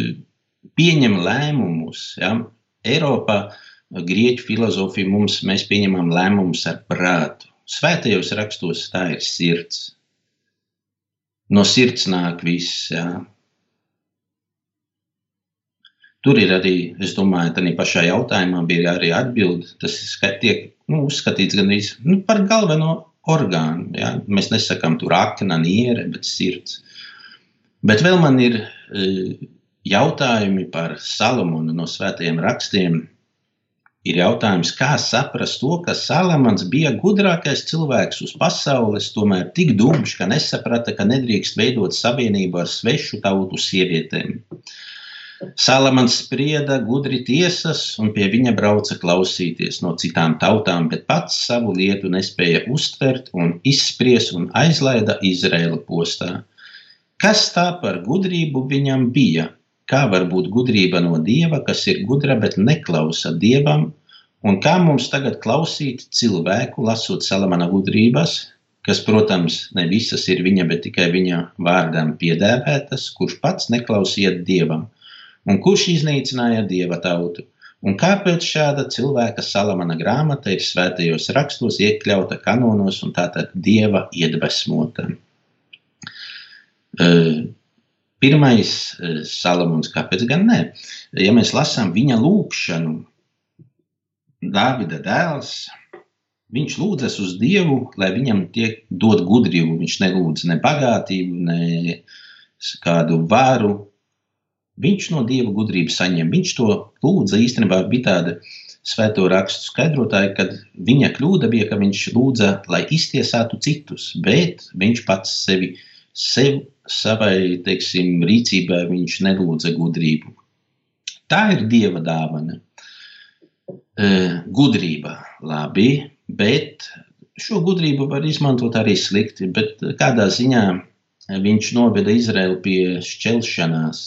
pieņem lēmumus. Ja? Eiropā, grieķu filozofija mums, mēs pieņemam lēmumus ar prātu. Svētajos rakstos tā ir sirds. No sirds nāk viss. Ja? Tur ir arī, es domāju, tā pašā jautājumā bija arī atbilde. Tas tiek nu, uzskatīts gan nu, par galveno orgānu. Ja? Mēs nesakām tur akna, niere, bet sirds. Bet vēl man ir e, jautājumi par Salamonu no svētajiem rakstiem. Ir jautājums, kā saprast to, ka Salamans bija gudrākais cilvēks uz pasaules, tomēr tik dubļš, ka nesaprata, ka nedrīkst veidot savienību ar svešu tautu sievietēm. Salamans sprieda gudri tiesas, un pie viņa brauca klausīties no citām tautām, bet pats savu lietu nespēja uztvert un izspries un aizlaida Izraēla postā. Kas tā par gudrību viņam bija? Kā var būt gudrība no dieva, kas ir gudra, bet neklausa dievam? Un kā mums tagad klausīt cilvēku, lasot Salamana gudrības, kas, protams, ne visas ir viņa, bet tikai viņa vārdām piedēvētas, kurš pats neklausīja dievam? Un kurš iznīcināja dieva tautu? Un kāpēc šāda cilvēka salamana grāmata ir svētajos rakstos iekļauta kanonos un tātad dieva iedvesmota? Uh, pirmais eh, Salamons, kāpēc gan ne? Ja mēs lasām viņa lūgšanu, Dāvida dēls, viņš lūdzas uz Dievu, lai viņam tiek dot gudrību. Viņš nelūdz ne bagātību, ne kādu varu. Viņš no Dieva gudrību saņem. Viņš to lūdza īstenībā bija tāda svēto rakstu skaidrotāja, kad viņa kļūda bija, ka viņš lūdza, lai iztiesātu citus, bet viņš pats sevi, sev, savai, teiksim, rīcībai viņš nelūdza gudrību. Tā ir Dieva dāvana. Eh, Gudrība, labi, bet šo gudrību var izmantot arī slikti, bet kādā ziņā viņš noveda Izraelu pie šķelšanās.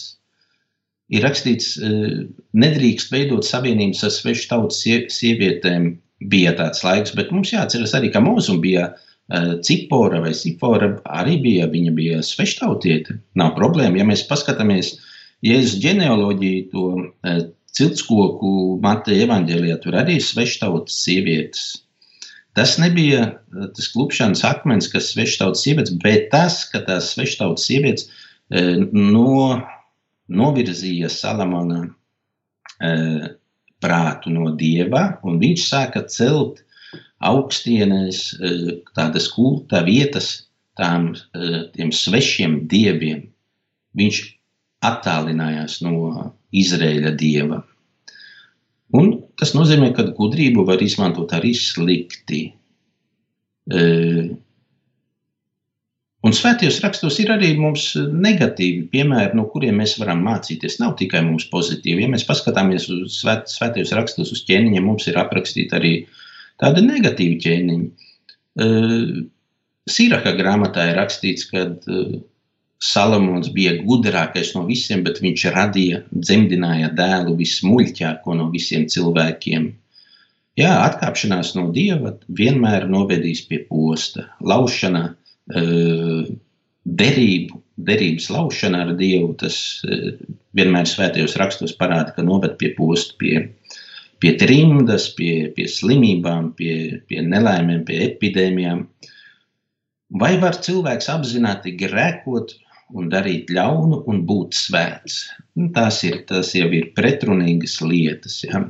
Ir rakstīts, eh, nedrīkst veidot savienības ar svešu sie- sievietēm. Bija tāds laiks, bet mums jāatceras arī, ka mūzum bija eh, Cipora vai Sipora arī bija, viņa bija sveštautiete. Nav problēma, ja mēs paskatāmies Jēzus ģenealoģiju, to eh, ciltskoku Mateja evaņģēlijā, tur arī ir sveštautas sievietes. Tas nebija eh, tas klupšanas akmens, kas sveštautas sievietes, bet tas, ka tās sveštautas sievietes eh, no, novirzīja Salamona eh, prātu no dieva, un viņš sāka celt augstienes, eh, tādas kulta vietas tām, tiem svešiem dieviem. Viņš attālinājās no Izraēļa dieva. Un tas nozīmē, ka gudrību var izmantot arī slikti. E, Un svētajos rakstos ir arī mums negatīvi piemēri, no kuriem mēs varam mācīties. Nav tikai mums pozitīvi. Ja mēs paskatāmies uz svēt, svētajos rakstos, uz ķēniņiem, mums ir aprakstīti arī tādi negatīvi ķēniņi. Uh, Sīraka grāmatā ir rakstīts, ka uh, Salamons bija gudrākais no visiem, bet viņš radīja, dzemdināja dēlu vismuļķāko no visiem cilvēkiem. Jā, atkāpšanās no dieva vienmēr novedīs pie posta, laušana, uh, derību, derības laušana ar dievu. Tas uh, vienmēr svētajos rakstos parāda, ka noved pie posta, pie, pie trimdas, pie, pie slimībām, pie, pie nelaimēm, pie epidēmijām. Vai var cilvēks apzināti grēkot un darīt ļaunu un būt svēts? Nu, tās, ir, tās jau ir pretrunīgas lietas. Ja?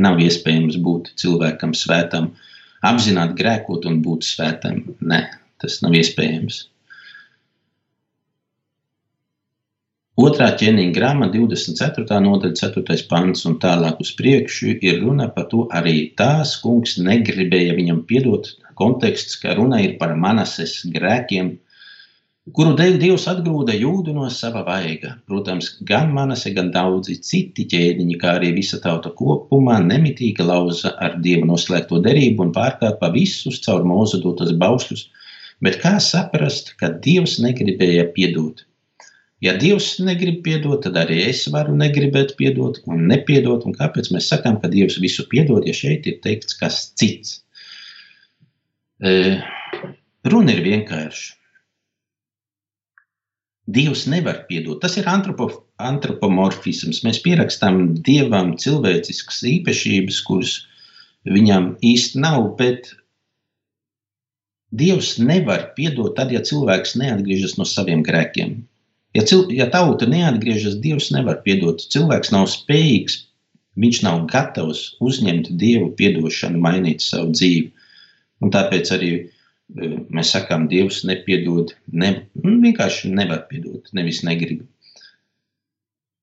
Nav iespējams būt cilvēkam svētam, apzināti grēkot un būt svētam. Nē, tas nav iespējams. Otrā ķēniņa grāmata, 24. nodaļa, 4. pants un tālāk uz priekšu ir runa par to arī tās kungs negribēja viņam piedot. Konteksts, ka runa ir par manases grēkiem, kuru dēļ Dievs atgrūda jūdu no sava vaiga. Protams, gan manase, gan daudzi citi ķēniņi, kā arī visa tauta kopumā, nemitīgi lauza ar Dievu noslēgto derību un pārkāpa visus caur mūzu dotos baušļus. Bet kā saprast, ka Dievs negribēja piedot? Ja Dievs negrib piedot, tad arī es varu negribēt piedot un nepiedot. Un kāpēc mēs sakām, ka Dievs visu piedod, ja šeit ir teikts kas cits? E, runa ir vienkārša. Dievs nevar piedot. Tas ir antropo, antropomorfisms. Mēs pierakstām dievam cilvēciskas īpašības, kuras viņam īsti nav, bet Dievs nevar piedot tad, ja cilvēks neatgriežas no saviem grēkiem. Ja, cil, ja tauta neatgriežas, Dievs nevar piedot. Cilvēks nav spējīgs, viņš nav gatavs uzņemt Dievu piedošanu, mainīt savu dzīvi. Un tāpēc arī mēs sakām, Dievs nepiedod, ne, nu, vienkārši nevar piedot, nevis negrib.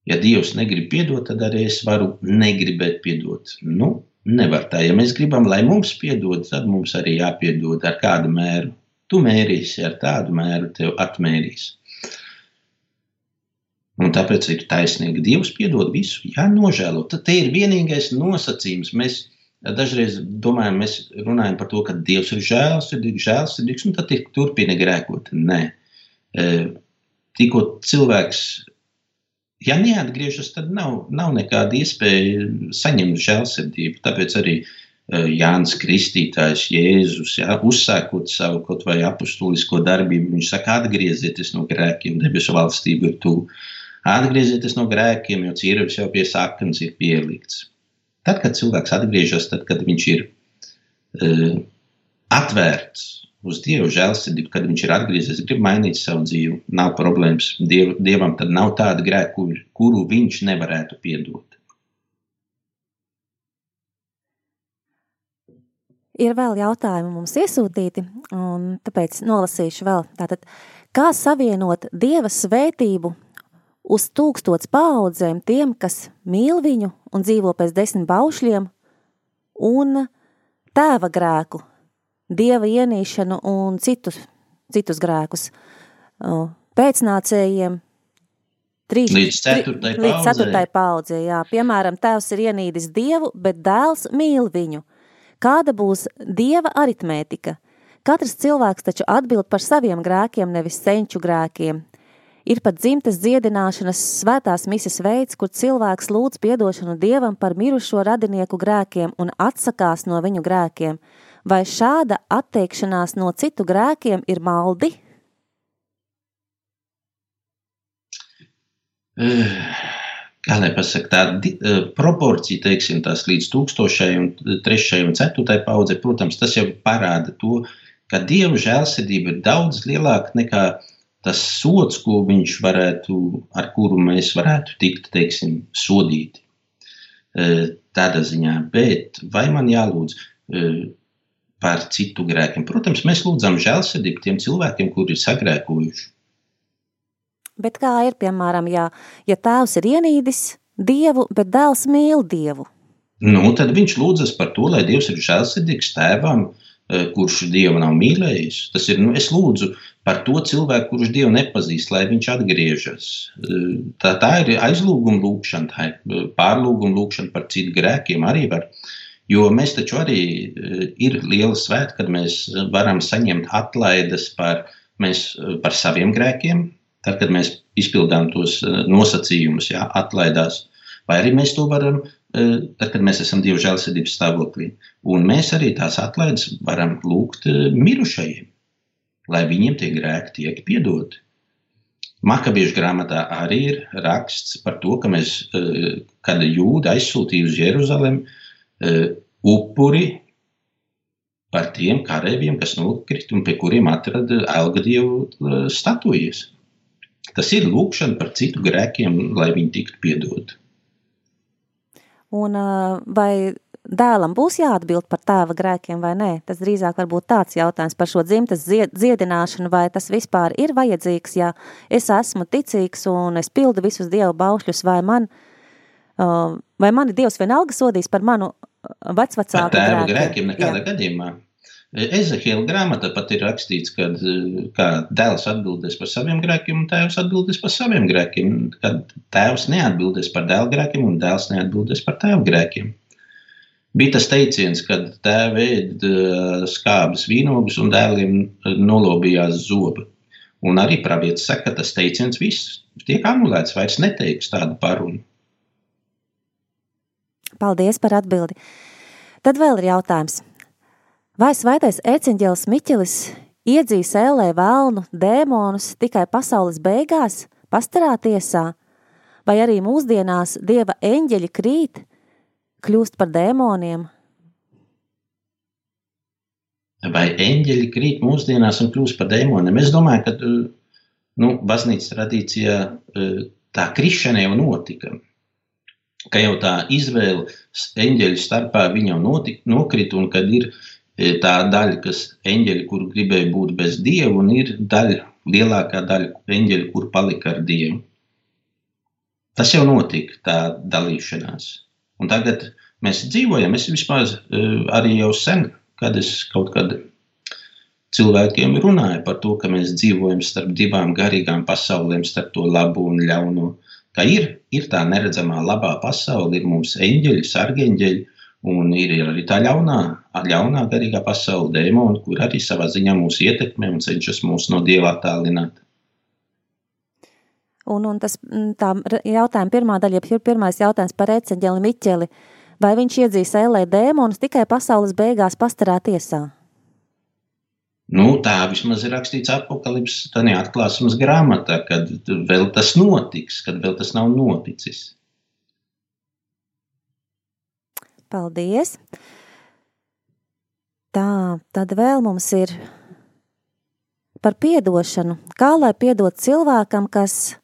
Ja Dievs negrib piedot, tad arī es varu negribēt piedot. Nu, nevar tā. Ja mēs gribam, lai mums piedod, tad mums arī jāpiedod ar kādu mēru. Tu mērīsi ar tādu mēru, tev atmērīs. Un tāpēc ir taisnīgi. Dievs piedod visu, ja nožēlo. Tad ir vienīgais nosacījums. Mēs dažreiz domājam, mēs runājam par to, ka Dievs ir žēlsirdīgs, žēlsirdīgs, un tad turpina grēkot. Nē. E, tikko cilvēks, ja neatgriežas, tad nav, nav nekāda iespēja saņemt žēlsirdību. Tāpēc arī e, Jānis Kristītājs, Jēzus, ja, uzsākot savu kaut vai apustulisko darbību, viņš saka, atgriezieties no grēkiem, debesu valstība ir tuvu. Atgriezieties no grēkiem, jo cīrvis jau pie saknes ir pielikts. Tad, kad cilvēks atgriežas, tad, kad viņš ir uh, atvērts uz Dievu žēlsirdību, kad viņš ir atgriezies, grib mainīt savu dzīvi, nav problēmas. Diev, dievam tad nav tāda grēka, kuru, kuru viņš nevarētu piedot. Ir vēl jautājumi mums iesūtīti, un tāpēc nolasīšu vēl. Tātad, kā savienot Dieva svētību uz tūkstots paudzēm tiem, kas mīl viņu un dzīvo pēc desmit baušļiem, un tēva grēku, Dieva ienīšanu un citus, citus grēkus pēcnācējiem, Trīs, Līdz ceturtai tri- paudzei. ceturtai paudzei. Jā. Piemēram, tēvs ir ienīdis dievu, bet dēls mīl viņu. Kāda būs dieva aritmētika? Katrs cilvēks taču atbild par saviem grēkiem, nevis senču grēkiem. Ir pat dzimtes dziedināšanas svētās mises veids, kur cilvēks lūdz piedošanu dievam par mirušo radinieku grēkiem un atsakās no viņu grēkiem. Vai šāda atteikšanās no citu grēkiem ir maldi? Eh, Kā lai pasaka, tā di- eh, proporcija, teiksim, tās līdz tūkstošai un trešai un ceturtai paudzei, protams, tas jau parāda to, ka Dieva žēlsirdība ir daudz lielāka nekā tas sots, ko viņš varētu, ar kuru mēs varētu tikt, teiksim, sodīti. Eh, Tādā ziņā, bet vai man jālūdz eh, par citu grēkiem? Protams, mēs lūdzam žēlsirdību tiem cilvēkiem, kuri ir sagrēkojuši. Bet kā ir, piemēram, ja, ja tēvs ir ienīdis dievu, bet dēls mīl dievu? Nu, tad viņš lūdzas par to, lai Dievs ir žēlsirdīgs tēvam, eh, kurš Dievu nav mīlējis. Tas ir, nu, es lūdzu par to cilvēku, kurš Dievu nepazīst, lai viņš atgriežas. Eh, Tā, tā ir aizlūguma lūkšana, tā ir eh, pārlūguma lūkšana par citu grēkiem arī var. Jo mēs taču arī eh, ir liela svēta, kad mēs varam saņemt atlaides par, mēs, eh, par saviem grēkiem, tad, kad mēs izpildām tos eh, nosacījumus, jā, atlaidās. Vai arī mēs to varam, eh, tad, kad mēs esam Dieva žēlsirdības stāvoklī. Un mēs arī tās atlaides varam lūgt eh, mirušajiem, lai viņiem tie grēki tiek piedoti. Makabiešu grāmatā arī ir raksts par to, ka mēs, eh, kad jūda aizsūtīja uz Jeruzalem eh, upuri par tiem karavīriem, kas nokrita un pie kuriem atrada alga dievu eh, statujas. Tas ir lūkšana par citu grēkiem, lai viņi tiktu piedoti. Un vai dēlam būs jāatbild par tēva grēkiem vai nē? Tas drīzāk var būt tāds jautājums par šo dzimtas zie- dziedināšanu, vai tas vispār ir vajadzīgs, ja es esmu ticīgs un es pildu visus dievu baušļus, vai man, vai mani dievs vienalga sodīs par manu ā, Par vecvecāku tēva grēkiem? grēkiem nekādā gadījumā. Ezekiela grāmatā pat ir rakstīts, ka dēls atbildēs par saviem grēkiem, un tēvs atbildēs par saviem grēkiem. Kad tēvs neatbildēs par dēla grēkiem, un dēls neatbildēs par tēva grēkiem. Bija tas teiciens, kad tēva ēd eh, skābes vīnogus un dēliem nolobījās zobi. Un arī pravietis saka, ka tas teiciens viss tiek anulēts, vairs neteiks tādu parunu. Paldies par atbildi. Tad vēl ir jautājums. Vai svētais ērciņģēlis Miķelis iedzīs ēlē vēlnu dēmonus tikai pasaules beigās, pastarā tiesā, vai arī mūsdienās dieva eņģeļi krīt, kļūst par dēmoniem? vai eņģeļi krīt mūsdienās un kļūst par dēmoniem. Es domāju, ka nu, baznīcas tradīcijā eh, tā krišana jau notika. Ka jau tā izvēle eņģeļu starpā jau notika, nokrita, un kad ir eh, tā daļa, kas eņģeļi, kur gribēja būt bez dieva, un ir daļa, lielākā daļa eņģeļu, kur palika ar dievu. Tas jau notika, tā dalīšanās. Un tagad mēs dzīvojam, es vispār eh, arī jau sen, kad es kaut kad cilvēkiem runāju par to, ka mēs dzīvojam starp divām garīgām pasaulēm, starp to labo un ļauno. Ka ir, ir tā neredzamā labā pasaule, ir mums eņģeļi, sargeņģeļi, un ir arī tā ļaunā, ļaunā garīgā pasaule, dēmoni, kur arī savā ziņā mūs ietekmē un cenšas mūs no dieva attālināt. Un, un tas tā jautājuma pirmā daļa, ja pirmais jautājums par ērciņģeli Miķeli, vai viņš iedzīs ēlē dēmonus tikai pasaules beigās pastarā tiesā? Nu, tā vismaz ir rakstīts apakālijas atklāsmes grāmatā, kad vēl tas notiks, kad vēl tas nav noticis. Paldies! Tā, tad vēl mums ir par piedošanu. Kā lai piedod cilvēkam, kas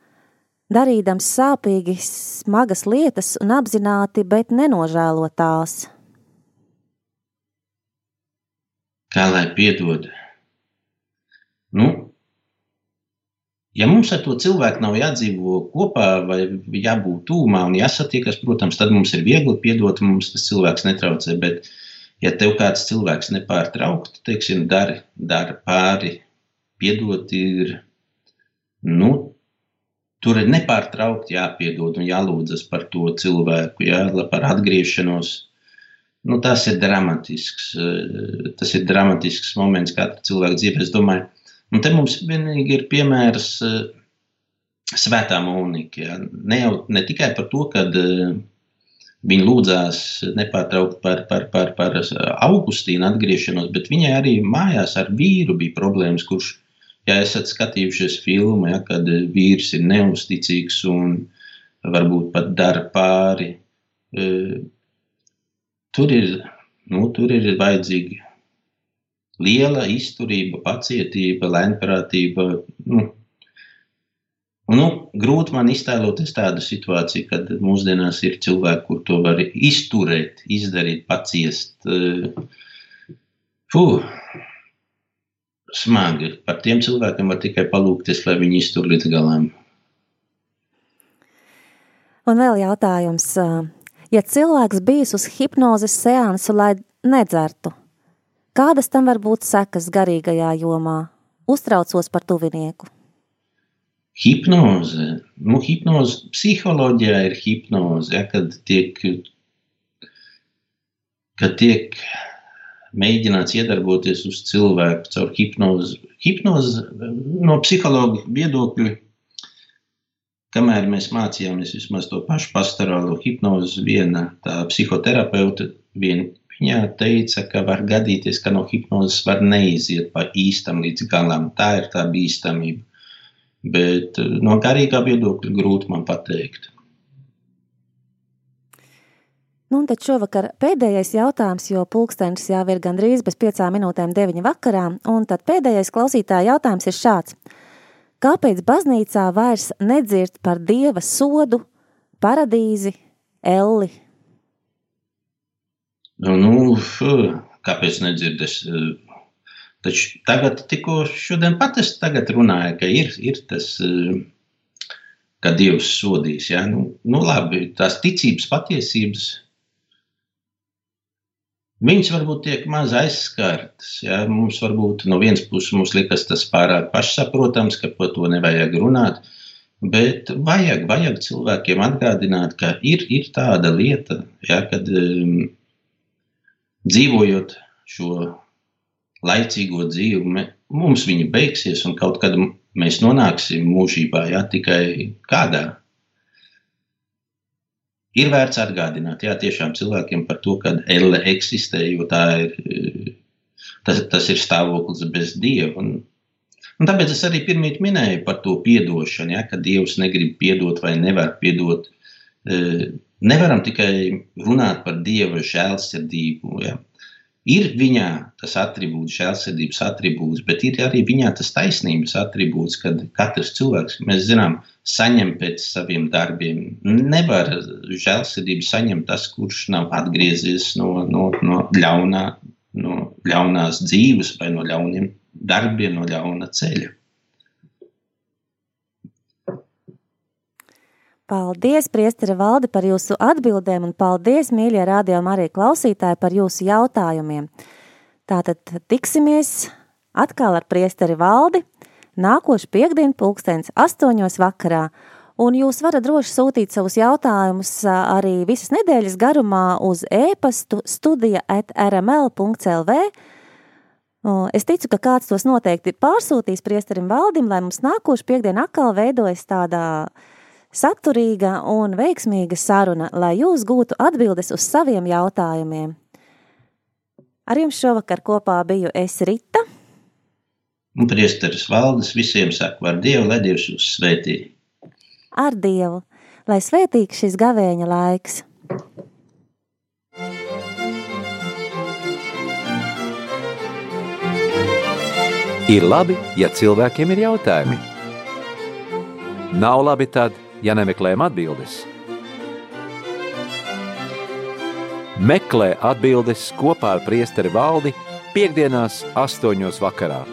darīdams sāpīgi smagas lietas un apzināti, bet nenožēlo tās? Kā lai piedod? Nu, ja mums ar to cilvēku nav jādzīvo kopā, vai jābūt tūmā un jāsatiekas, protams, tad mums ir viegli piedot, mums tas cilvēks netraucē. Bet, ja tev kāds cilvēks nepārtraukti, teiksim, dara, dara pāri, piedot ir, nu, tur ir nepārtraukti jāpiedod un jālūdzas par to cilvēku, jā, par atgriešanos. Nu, tas ir dramatisks. eh, Tas ir dramatisks moments katra cilvēka dzīvē. Es domāju, un te mums vienīgi ir piemērs eh, Svētā Monika. Ja? Ne, jau, ne tikai par to, ka viņa lūdzās nepārtraukti par, par, par, par Augustīnu atgriešanos, bet viņai arī mājās ar vīru bija problēmas, kurš, ja esat skatījušies filmu, ja, kad vīrs ir neusticīgs un varbūt pat dara pāri, eh, tur ir, nu, tur ir vajadzīga liela izturība, pacietība, lēnprātība. Nu, Un, nu, grūti man iztēloties tādu situāciju, kad mūsdienās ir cilvēki, kur to var izturēt, izdarīt, paciest. Fuh, smagi. Par tiem cilvēkiem var tikai palūkties, lai viņi iztur līdz galam. Un vēl jautājums. Ja cilvēks bijis uz hipnozes seansu, lai nedzertu, kādas tam var būt sekas garīgajā jomā? Uztraucos par tuvinieku. Hipnoze. Nu, hipnoze psiholoģijā ir hipnoze, ja, kad tiek, kad tiek mēģināts iedarboties uz cilvēku caur hipnozi. Hipnoze no psihologa viedokļa, kamēr mēs mācījāmies vismaz to pašu pastorālo hipnozi, viena tā psihoterapeuta, viena Viņa teica, ka var gadīties, ka no hipnozes var neiziet pa īstam līdz galam. Tā ir tā bīstamība. Bet no garīgā viedokļa grūti man pateikt. Nu, un tad šovakar pēdējais jautājums, jo pulkstenis jau ir gandrīz bez piecām minūtēm deviņa vakarā, un tad pēdējais klausītāja jautājums ir šāds. Kāpēc baznīcā vairs nedzird par dieva sodu, paradīzi, elli? Nu, kāpēc nedzirdēs? Taču tagad, tikko šodien pat es runāju, ka ir, ir tas, ka Dievs sodīs. Ja? Nu, nu, labi, tās ticības patiesības, viņas varbūt tiek maz aizskartas. Ja? Mums varbūt no vienas puses likas tas pārāk pašsaprotams, ka par to nevajag runāt. Bet vajag, vajag cilvēkiem atgādināt, ka ir, ir tāda lieta, ja, kad um, dzīvojot šo laicīgo dzīvi, mums viņa beigsies, un kaut kad mēs nonāksim mūžībā, ja tikai kādā. Ir vērts atgādināt, jā, tiešām cilvēkiem par to, ka elle eksistē, jo tā ir, tas, tas ir stāvoklis bez dieva. Un, un tāpēc es arī pirmīt minēju par to piedošanu, ja, ka dievs negrib piedot vai nevar piedot. Nevaram tikai runāt par dieva žēlsirdību. Ja. Ir viņā tas attribūts, žēlsirdības attribūts, bet ir arī viņā tas taisnības attribūts, kad katrs cilvēks, mēs zinām, saņem pēc saviem darbiem. Nevar žēlsirdību saņemt tas, kurš nav atgriezies no, no, no, ļaunā, no ļaunās dzīves vai no ļauniem darbiem, no ļauna ceļa. Paldies, Priesteri Valdi, par jūsu atbildēm, un paldies, mīļie rādījumi, arī klausītāji, par jūsu jautājumiem. Tātad tiksimies atkal ar Priesteri Valdi nākošu piekdienu, pulkstenis astoņos vakarā. Un jūs varat droši sūtīt savus jautājumus arī visas nedēļas garumā uz e-pastu studija at rml.lv. Es ticu, ka kāds tos noteikti pārsūtīs priesterim valdim, lai mums nākošu piekdienu atkal veidojas tādā saturīga un veiksmīga saruna, lai jūs gūtu atbildes uz saviem jautājumiem. Ar jums šovakar kopā biju es Rita. Un priesteris valdes visiem saka, ar Dievu, lai Dievs jūs svētī. Ar Dievu, lai svētīgs šis gavēņa laiks. Ir labi, ja cilvēkiem ir jautājumi. Nav labi tad, ja nemeklējam atbildes. Meklē atbildes kopā ar priesteri valdi piekdienās astoņos vakarā.